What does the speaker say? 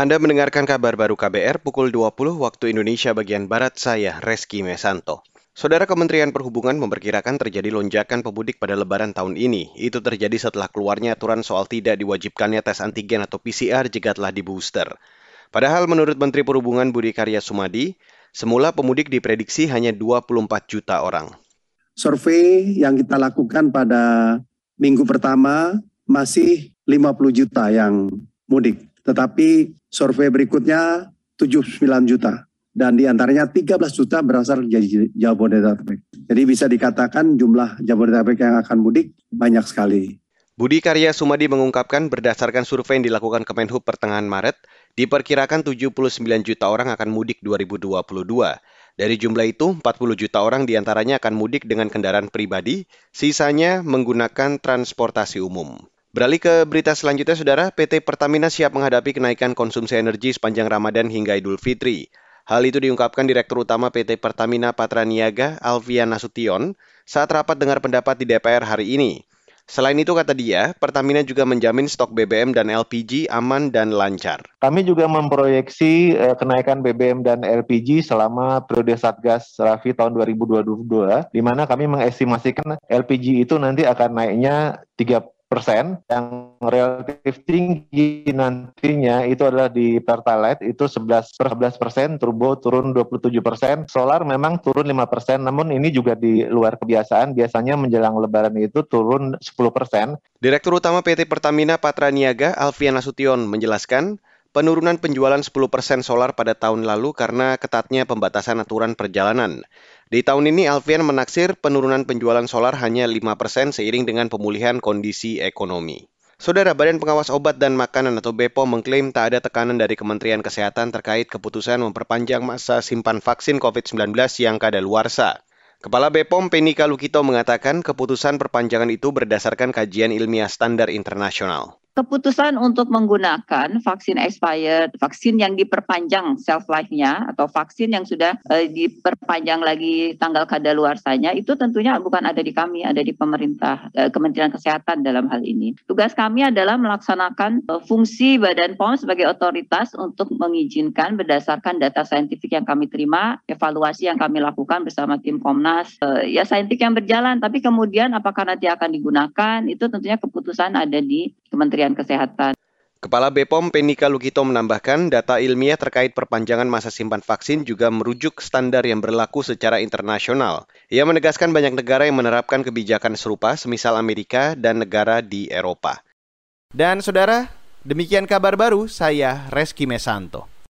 Anda mendengarkan kabar baru KBR pukul 20 waktu Indonesia bagian Barat, saya Reski Mesanto. Saudara Kementerian Perhubungan memperkirakan terjadi lonjakan pemudik pada lebaran tahun ini. Itu terjadi setelah keluarnya aturan soal tidak diwajibkannya tes antigen atau PCR jika telah di booster. Padahal menurut Menteri Perhubungan Budi Karya Sumadi, semula pemudik diprediksi hanya 24 juta orang. Survei yang kita lakukan pada minggu pertama masih 50 juta yang mudik. Tetapi survei berikutnya 79 juta. Dan di antaranya 13 juta berasal dari Jabodetabek. Jadi bisa dikatakan jumlah Jabodetabek yang akan mudik banyak sekali. Budi Karya Sumadi mengungkapkan berdasarkan survei yang dilakukan Kemenhub pertengahan Maret, diperkirakan 79 juta orang akan mudik 2022. Dari jumlah itu, 40 juta orang di antaranya akan mudik dengan kendaraan pribadi, sisanya menggunakan transportasi umum. Beralih ke berita selanjutnya, Saudara, PT Pertamina siap menghadapi kenaikan konsumsi energi sepanjang Ramadan hingga Idul Fitri. Hal itu diungkapkan Direktur Utama PT Pertamina Patraniaga, Alfian Nasution, saat rapat dengar pendapat di DPR hari ini. Selain itu, kata dia, Pertamina juga menjamin stok BBM dan LPG aman dan lancar. Kami juga memproyeksi eh, kenaikan BBM dan LPG selama periode Satgas Rafi tahun 2022, di mana kami mengestimasikan LPG itu nanti akan naiknya 3 persen yang relatif tinggi nantinya itu adalah di Pertalite itu 11 per 11 persen, turbo turun 27 persen, solar memang turun 5 persen, namun ini juga di luar kebiasaan, biasanya menjelang lebaran itu turun 10 persen. Direktur Utama PT Pertamina Patra Niaga, Alfian Nasution, menjelaskan, penurunan penjualan 10% solar pada tahun lalu karena ketatnya pembatasan aturan perjalanan. Di tahun ini Alfian menaksir penurunan penjualan solar hanya 5% seiring dengan pemulihan kondisi ekonomi. Saudara Badan Pengawas Obat dan Makanan atau BPOM mengklaim tak ada tekanan dari Kementerian Kesehatan terkait keputusan memperpanjang masa simpan vaksin COVID-19 yang kadaluarsa. Kepala BPOM Penika Lukito mengatakan keputusan perpanjangan itu berdasarkan kajian ilmiah standar internasional keputusan untuk menggunakan vaksin expired, vaksin yang diperpanjang shelf life-nya atau vaksin yang sudah uh, diperpanjang lagi tanggal kadaluarsanya itu tentunya bukan ada di kami, ada di pemerintah uh, Kementerian Kesehatan dalam hal ini. Tugas kami adalah melaksanakan uh, fungsi Badan POM sebagai otoritas untuk mengizinkan berdasarkan data saintifik yang kami terima, evaluasi yang kami lakukan bersama tim Komnas, uh, ya saintifik yang berjalan, tapi kemudian apakah nanti akan digunakan itu tentunya keputusan ada di Kementerian Kementerian Kesehatan. Kepala BPOM Penika Lugito menambahkan data ilmiah terkait perpanjangan masa simpan vaksin juga merujuk standar yang berlaku secara internasional. Ia menegaskan banyak negara yang menerapkan kebijakan serupa semisal Amerika dan negara di Eropa. Dan saudara, demikian kabar baru saya Reski Mesanto.